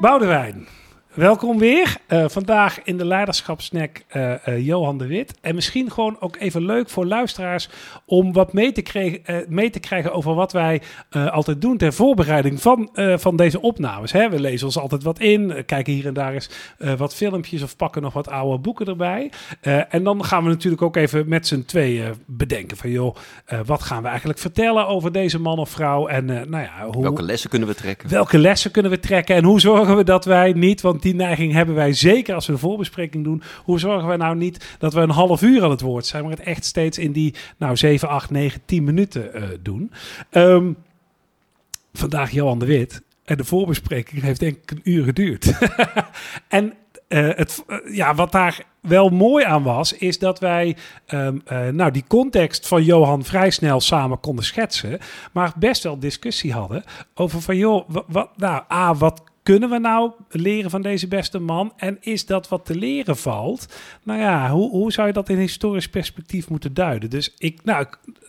Boudewijn, welkom weer. Uh, vandaag in de leiderschapsnack uh, uh, Johan de Wit. En misschien gewoon ook even leuk voor luisteraars om wat mee te, kregen, mee te krijgen over wat wij altijd doen ter voorbereiding van, van deze opnames. Hè? We lezen ons altijd wat in, kijken hier en daar eens wat filmpjes of pakken nog wat oude boeken erbij. en dan gaan we natuurlijk ook even met z'n tweeën bedenken van joh, wat gaan we eigenlijk vertellen over deze man of vrouw? En nou ja, hoe, welke lessen kunnen we trekken? Welke lessen kunnen we trekken en hoe zorgen we dat wij niet, want die neiging hebben wij zeker als we de voorbespreking doen. Hoe zorgen we nou niet dat we een half uur aan het woord zijn, maar het echt steeds in die nou 7, 8, 9, 10 minuten uh, doen. Um, vandaag Johan de Wit. En de voorbespreking heeft denk ik een uur geduurd. en uh, het, uh, ja, wat daar wel mooi aan was, is dat wij uh, nou, die context van Johan vrij snel samen konden schetsen. Maar best wel discussie hadden over van joh, wat, nou, A, wat kunnen we nou leren van deze beste man? En is dat wat te leren valt? Nou ja, hoe, hoe zou je dat in historisch perspectief moeten duiden? Dus ik, nou,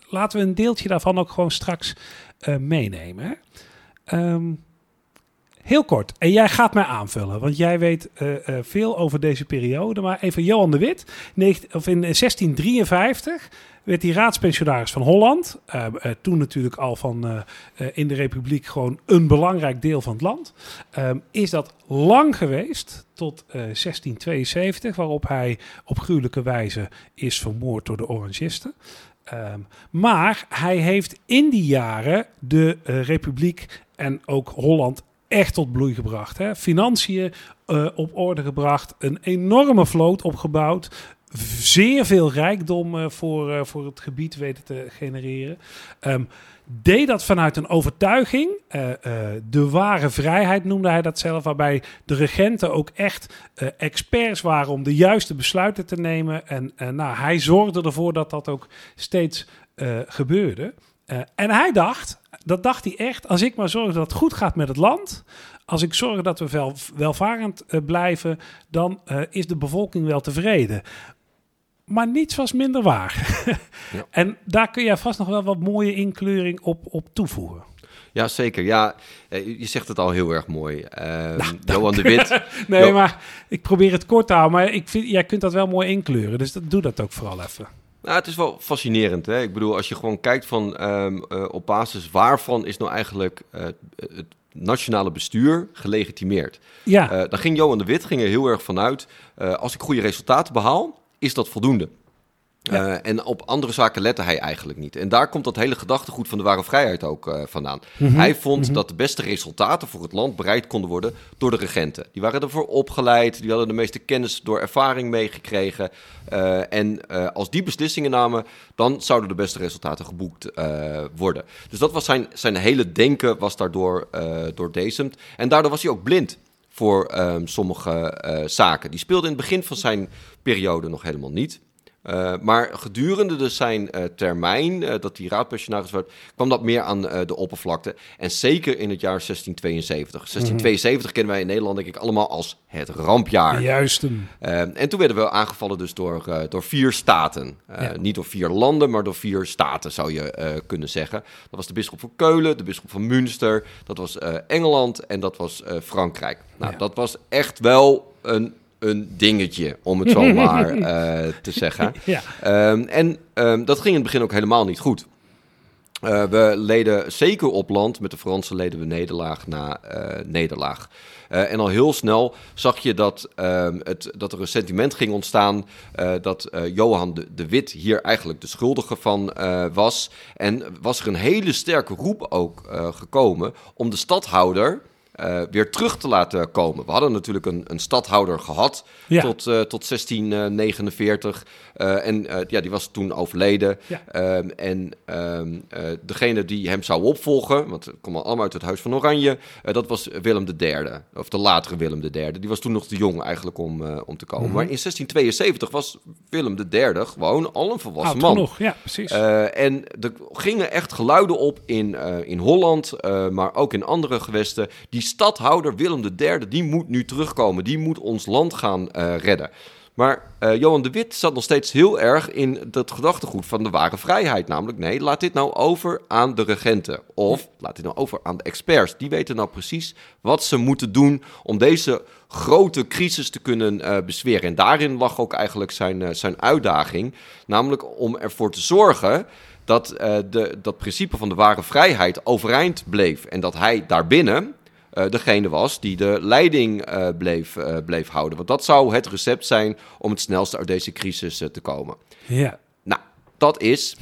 laten we een deeltje daarvan ook gewoon straks uh, meenemen. Um, heel kort. En jij gaat mij aanvullen, want jij weet uh, uh, veel over deze periode. Maar even Johan de Wit, 19, of in 1653 werd hij raadspensionaris van Holland. Uh, uh, toen natuurlijk al van uh, in de Republiek gewoon een belangrijk deel van het land. Is dat lang geweest, tot 1672, waarop hij op gruwelijke wijze is vermoord door de Orangisten. Maar hij heeft in die jaren de Republiek en ook Holland echt tot bloei gebracht. Hè? Financiën op orde gebracht, een enorme vloot opgebouwd, zeer veel rijkdom uh, voor, uh, voor het gebied weten te genereren. Um, deed dat vanuit een overtuiging. Uh, de ware vrijheid noemde hij dat zelf, waarbij de regenten ook echt experts waren om de juiste besluiten te nemen. En nou, hij zorgde ervoor dat dat ook steeds gebeurde. en hij dacht, dat dacht hij echt, als ik maar zorg dat het goed gaat met het land, als ik zorg dat we wel, welvarend blijven, dan is de bevolking wel tevreden. Maar niets was minder waar. ja. En daar kun je vast nog wel wat mooie inkleuring op, op toevoegen. Ja, zeker. Ja, eh, je zegt het al heel erg mooi. Uh, nou, Johan de Wit. nee, jo maar ik probeer het kort te houden. Maar ik vind, jij kunt dat wel mooi inkleuren. Dus dat, doe dat ook vooral even. Nou, het is wel fascinerend. Hè? Ik bedoel, als je gewoon kijkt van um, uh, op basis waarvan is nou eigenlijk uh, het nationale bestuur gelegitimeerd. Ja. Uh, dan ging Johan de Wit ging er heel erg vanuit, als ik goede resultaten behaal, is dat voldoende. Ja. Uh, en op andere zaken lette hij eigenlijk niet. En daar komt dat hele gedachtegoed van de ware vrijheid ook uh, vandaan. Mm -hmm. Hij vond mm -hmm. dat de beste resultaten voor het land bereid konden worden door de regenten. Die waren ervoor opgeleid, die hadden de meeste kennis door ervaring meegekregen. Uh, en als die beslissingen namen, dan zouden de beste resultaten geboekt worden. Dus dat was zijn, zijn hele denken was daardoor doordezemd. En daardoor was hij ook blind voor um, sommige zaken. Die speelde in het begin van zijn periode nog helemaal niet. Uh, maar gedurende dus zijn uh, termijn, uh, dat hij raadpensionaris werd, kwam dat meer aan de oppervlakte. En zeker in het jaar 1672. 1672 mm. kennen wij in Nederland denk ik allemaal als het rampjaar. Juist. en toen werden we aangevallen dus door, door vier staten. Ja. Niet door vier landen, maar door vier staten zou je kunnen zeggen. Dat was de bisschop van Keulen, de bisschop van Münster, dat was Engeland en dat was Frankrijk. Nou, ja. dat was echt wel een een dingetje, om het zo maar uh, te zeggen. Ja. Um, en um, dat ging in het begin ook helemaal niet goed. Uh, we leden zeker op land, met de Fransen leden we nederlaag na uh, nederlaag. Uh, en al heel snel zag je dat, ehm, het, dat er een sentiment ging ontstaan dat Johan de, de, Wit hier eigenlijk de schuldige van was. En was er een hele sterke roep ook gekomen om de stadhouder uh, weer terug te laten komen. We hadden natuurlijk een, een stadhouder gehad ja. tot, uh, tot 1649. Uh, en ja, die was toen overleden. Ja. en um, degene die hem zou opvolgen, want het kwam allemaal uit het Huis van Oranje, dat was Willem III. Of de latere Willem III. Die was toen nog te jong eigenlijk om, om te komen. Mm -hmm. Maar in 1672 was Willem III gewoon al een volwassen Oud man. Genoeg. Ja, precies. en er gingen echt geluiden op in, in Holland, maar ook in andere gewesten. Die stadhouder Willem III, die moet nu terugkomen. Die moet ons land gaan uh, redden. Maar uh, Johan de Wit zat nog steeds heel erg in dat gedachtegoed van de ware vrijheid. Namelijk, nee, laat dit nou over aan de regenten. Of laat dit nou over aan de experts. Die weten nou precies wat ze moeten doen om deze grote crisis te kunnen uh, bezweren. En daarin lag ook eigenlijk zijn, zijn uitdaging. Namelijk om ervoor te zorgen dat de, dat principe van de ware vrijheid overeind bleef. En dat hij daarbinnen uh, degene was die de leiding uh, bleef, uh, bleef houden. Want dat zou het recept zijn om het snelste uit deze crisis te komen. Ja. Nou, dat is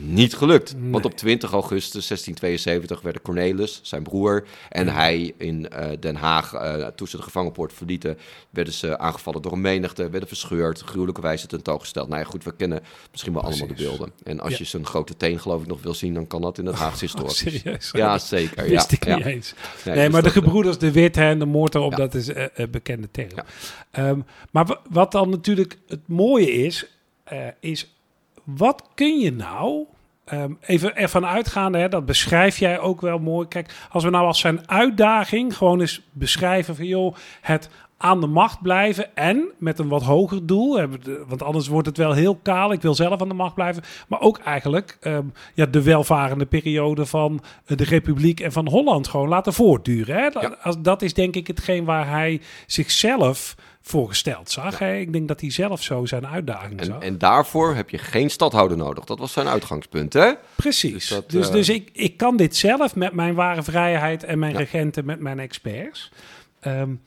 niet gelukt. Nee. Want op 20 augustus 1672 werden Cornelis, zijn broer, en hij in uh, Den Haag, uh, toen ze de gevangenpoort verlieten, werden ze aangevallen door een menigte, werden verscheurd, gruwelijke wijze tentoongesteld. Nou ja, goed, we kennen misschien wel Precies. allemaal de beelden. En als ja. je zijn grote teen, geloof ik, nog wil zien, dan kan dat in het Haagse historisch. Oh, serieus? Ja, zeker. Wist ja, ik niet ja. eens. Nee, nee maar de gebroeders De Wit en de moord erop, dat is een uh, bekende term. Um, maar wat dan natuurlijk het mooie is, is wat kun je nou Um, even ervan uitgaande, hè, dat beschrijf jij ook wel mooi. Kijk, als we nou als zijn uitdaging gewoon eens beschrijven van joh, het aan de macht blijven en met een wat hoger doel. Want anders wordt het wel heel kaal. Ik wil zelf aan de macht blijven. Maar ook eigenlijk um, ja, de welvarende periode van de Republiek en van Holland gewoon laten voortduren. Hè? Ja. Dat is denk ik hetgeen waar hij zichzelf voorgesteld zag. Ja. Ik denk dat hij zelf zo zijn uitdaging en, zag. En daarvoor heb je geen stadhouder nodig. Dat was zijn uitgangspunt, hè? Precies. Dus, dat, dus, uh... dus ik, ik kan dit zelf met mijn ware vrijheid en mijn ja. regenten, met mijn experts. Um,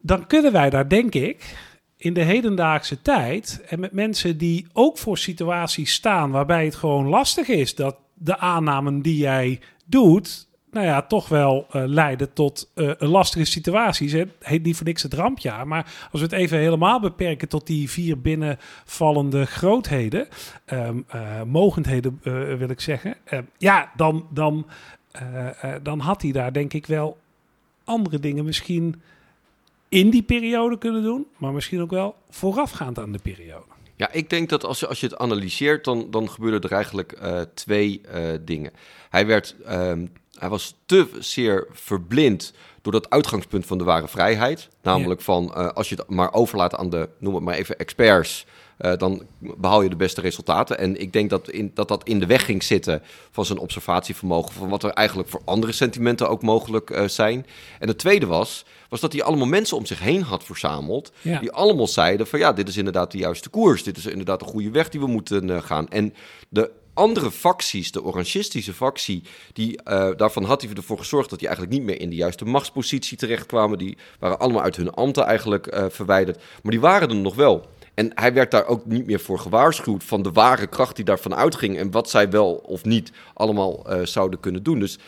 dan kunnen wij daar, denk ik, in de hedendaagse tijd en met mensen die ook voor situaties staan waarbij het gewoon lastig is dat de aannamen die jij doet, nou ja, toch wel uh, leiden tot uh, lastige situaties. Het heet niet voor niks het rampjaar. Maar als we het even helemaal beperken tot die vier binnenvallende grootheden, um, mogendheden wil ik zeggen, ja, dan, dan, dan had hij daar denk ik wel andere dingen misschien in die periode kunnen doen, maar misschien ook wel voorafgaand aan de periode. Ja, ik denk dat als je, als je het analyseert, dan, dan gebeuren er eigenlijk twee dingen. Hij, werd, um, hij was te zeer verblind door dat uitgangspunt van de ware vrijheid. Namelijk ja. van, uh, als je het maar overlaat aan de, noem het maar even, experts... Uh, dan behaal je de beste resultaten. En ik denk dat, in, dat dat in de weg ging zitten van zijn observatievermogen, van wat er eigenlijk voor andere sentimenten ook mogelijk uh, zijn. En het tweede was, was dat hij allemaal mensen om zich heen had verzameld, ja. die allemaal zeiden van ja, dit is inderdaad de juiste koers, dit is inderdaad de goede weg die we moeten gaan. En de andere facties, de orangistische factie, die, uh, daarvan had hij ervoor gezorgd dat die eigenlijk niet meer in de juiste machtspositie terechtkwamen. Die waren allemaal uit hun ambten eigenlijk uh, verwijderd. Maar die waren er nog wel. En hij werd daar ook niet meer voor gewaarschuwd van de ware kracht die daarvan uitging en wat zij wel of niet allemaal uh, zouden kunnen doen. Dus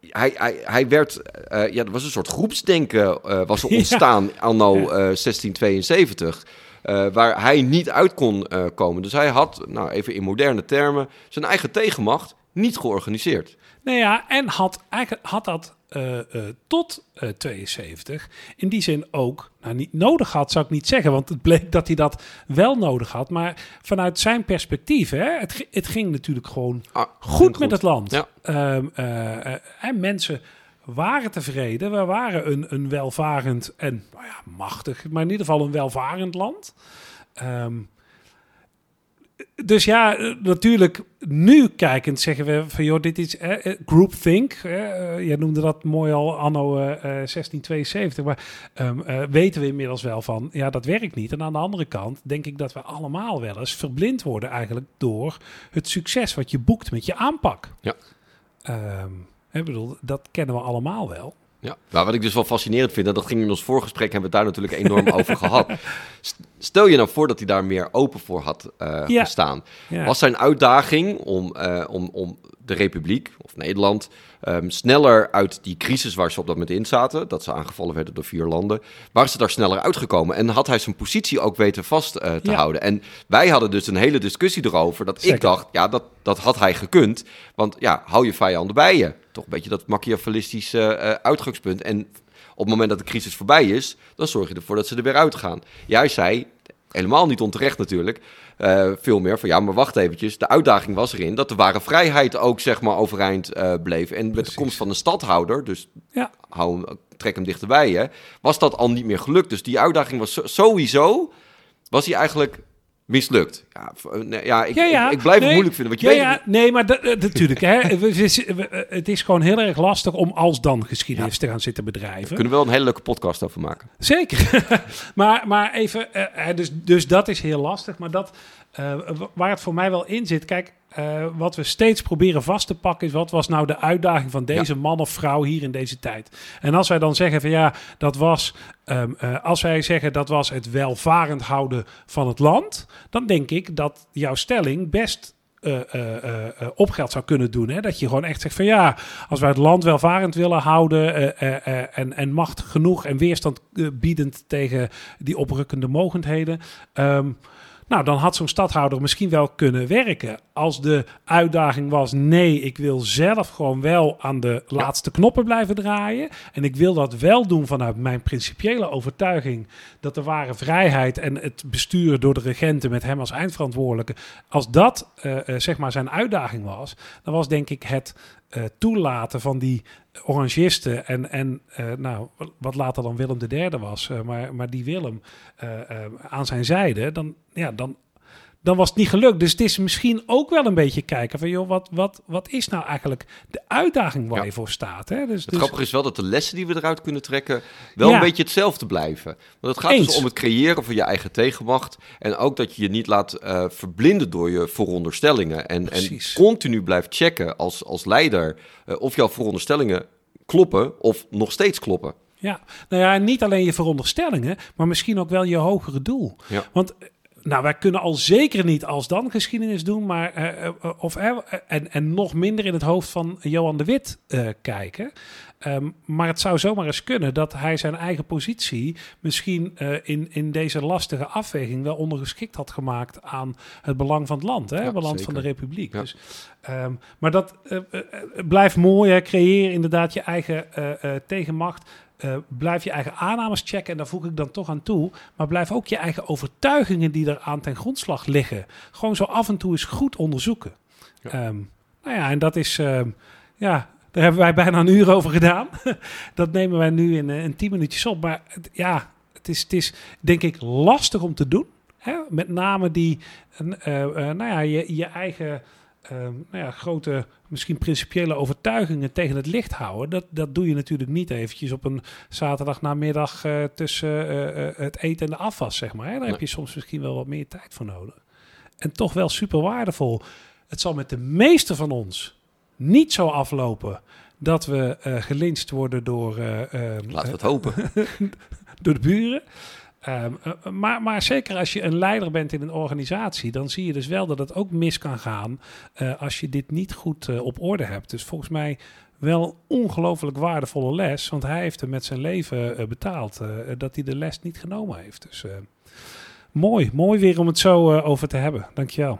hij, hij, hij werd, ja, er was een soort groepsdenken was er ontstaan ja. anno uh, 1672. waar hij niet uit kon komen. Dus hij had, nou even in moderne termen, zijn eigen tegenmacht niet georganiseerd. Nou ja, en had, eigenlijk had dat uh, uh, tot uh, 72 in die zin ook nou, niet nodig had, zou ik niet zeggen. Want het bleek dat hij dat wel nodig had. Maar vanuit zijn perspectief, hè, het, het ging natuurlijk gewoon ah, goed, goed met het land. Ja. En mensen waren tevreden. We waren een, een welvarend en nou ja, machtig, maar in ieder geval een welvarend land. Um, dus ja, natuurlijk, nu kijkend zeggen we van joh, dit is eh, groupthink. Eh, jij noemde dat mooi al anno eh, 1672. Maar um, uh, weten we inmiddels wel van, ja, dat werkt niet. En aan de andere kant denk ik dat we allemaal wel eens verblind worden eigenlijk door het succes wat je boekt met je aanpak. Ja. Um, ik bedoel, dat kennen we allemaal wel. Ja, maar wat ik dus wel fascinerend vind, en dat ging in ons voorgesprek, hebben we het daar natuurlijk enorm over gehad. Stel je nou voor dat hij daar meer open voor had uh, ja. gestaan. Ja. Was zijn uitdaging om, uh, om, om de Republiek of Nederland um, sneller uit die crisis waar ze op dat moment in zaten, dat ze aangevallen werden door vier landen, waren ze daar sneller uitgekomen. En had hij zijn positie ook weten vast uh, te ja. houden. En wij hadden dus een hele discussie erover dat Zeker. ik dacht, ja, dat, dat had hij gekund. Want ja, hou je vijanden bij je. Toch een beetje dat machiavellistische uh, uitgangspunt. En op het moment dat de crisis voorbij is, dan zorg je ervoor dat ze er weer uitgaan. Jij zei, helemaal niet onterecht natuurlijk, uh, veel meer van ja, maar wacht eventjes. De uitdaging was erin dat de ware vrijheid ook zeg maar overeind uh, bleef. En met de komst van een stadhouder, dus ja. hou trek hem dichterbij je, was dat al niet meer gelukt. Dus die uitdaging was sowieso, was hij eigenlijk mislukt. Ja, ja, ik, Ik, ik, blijf het moeilijk vinden. Want je ja, weet, ja, nee, maar natuurlijk. hè, het is gewoon heel erg lastig om als dan geschiedenis te gaan zitten bedrijven. We kunnen wel een hele leuke podcast over maken. Zeker. maar, maar even, uh, dus, dus dat is heel lastig. Maar dat, uh, waar het voor mij wel in zit, kijk, uh, wat we steeds proberen vast te pakken is wat was nou de uitdaging van deze man of vrouw hier in deze tijd. En als wij dan zeggen van ja, dat was, um, uh, als wij zeggen dat was het welvarend houden van het land, dan denk ik dat jouw stelling best uh, uh, uh, op geld zou kunnen doen. Hè? Dat je gewoon echt zegt van ja, als wij het land welvarend willen houden en, en macht genoeg en weerstand biedend tegen die oprukkende mogendheden. Um, nou, dan had zo'n stadhouder misschien wel kunnen werken. Als de uitdaging was: nee, ik wil zelf gewoon wel aan de laatste knoppen blijven draaien. En ik wil dat wel doen vanuit mijn principiële overtuiging dat de ware vrijheid en het besturen door de regenten met hem als eindverantwoordelijke. Als dat uh, uh, zeg maar zijn uitdaging was, dan was denk ik het uh, toelaten van die orangisten en, en nou, wat later dan Willem III was, maar, maar die Willem aan zijn zijde, dan, ja, dan dan was het niet gelukt. Dus het is misschien ook wel een beetje kijken van, joh, wat, wat, wat is nou eigenlijk de uitdaging waar je voor staat? Hè? Dus, het dus... grappige is wel dat de lessen die we eruit kunnen trekken wel een beetje hetzelfde blijven. Want het gaat dus om het creëren van je eigen tegenmacht en ook dat je je niet laat uh, verblinden door je veronderstellingen en, en continu blijft checken als, als leider uh, of jouw veronderstellingen kloppen of nog steeds kloppen. Ja, nou ja, niet alleen je veronderstellingen, maar misschien ook wel je hogere doel. Ja. Want nou, wij kunnen al zeker niet als dan geschiedenis doen, maar uh, of, uh, en, en nog minder in het hoofd van Johan de Wit kijken. Um, maar het zou zomaar eens kunnen dat hij zijn eigen positie misschien in, in deze lastige afweging wel ondergeschikt had gemaakt aan het belang van het land, hè? Ja, het belang zeker. van de republiek. Ja. Dus, um, maar dat blijft mooi, hè? creëer inderdaad je eigen tegenmacht. Uh, blijf je eigen aannames checken en daar voeg ik dan toch aan toe. Maar blijf ook je eigen overtuigingen die er aan ten grondslag liggen. Gewoon zo af en toe eens goed onderzoeken. Ja. Um, nou ja, en dat is, uh, ja, daar hebben wij bijna een uur over gedaan. dat nemen wij nu in, uh, in tien minuutjes op. Maar het, ja, het is, het is denk ik lastig om te doen. Hè? Met name die, nou ja, je, je eigen um, nou ja, grote, misschien principiële overtuigingen tegen het licht houden. Dat, dat doe je natuurlijk niet eventjes op een zaterdag namiddag uh, tussen uh, het eten en de afwas, zeg maar. Hè? Daar nee. heb je soms misschien wel wat meer tijd voor nodig. En toch wel super waardevol. Het zal met de meeste van ons niet zo aflopen dat we uh, gelincht worden door... Uh, Laten we het hopen. door de buren. Um, uh, maar, maar, zeker als je een leider bent in een organisatie, dan zie je dus wel dat het ook mis kan gaan uh, als je dit niet goed op orde hebt. Dus volgens mij wel ongelooflijk waardevolle les, want hij heeft er met zijn leven betaald dat hij de les niet genomen heeft. Dus mooi, mooi weer om het zo over te hebben. Dankjewel.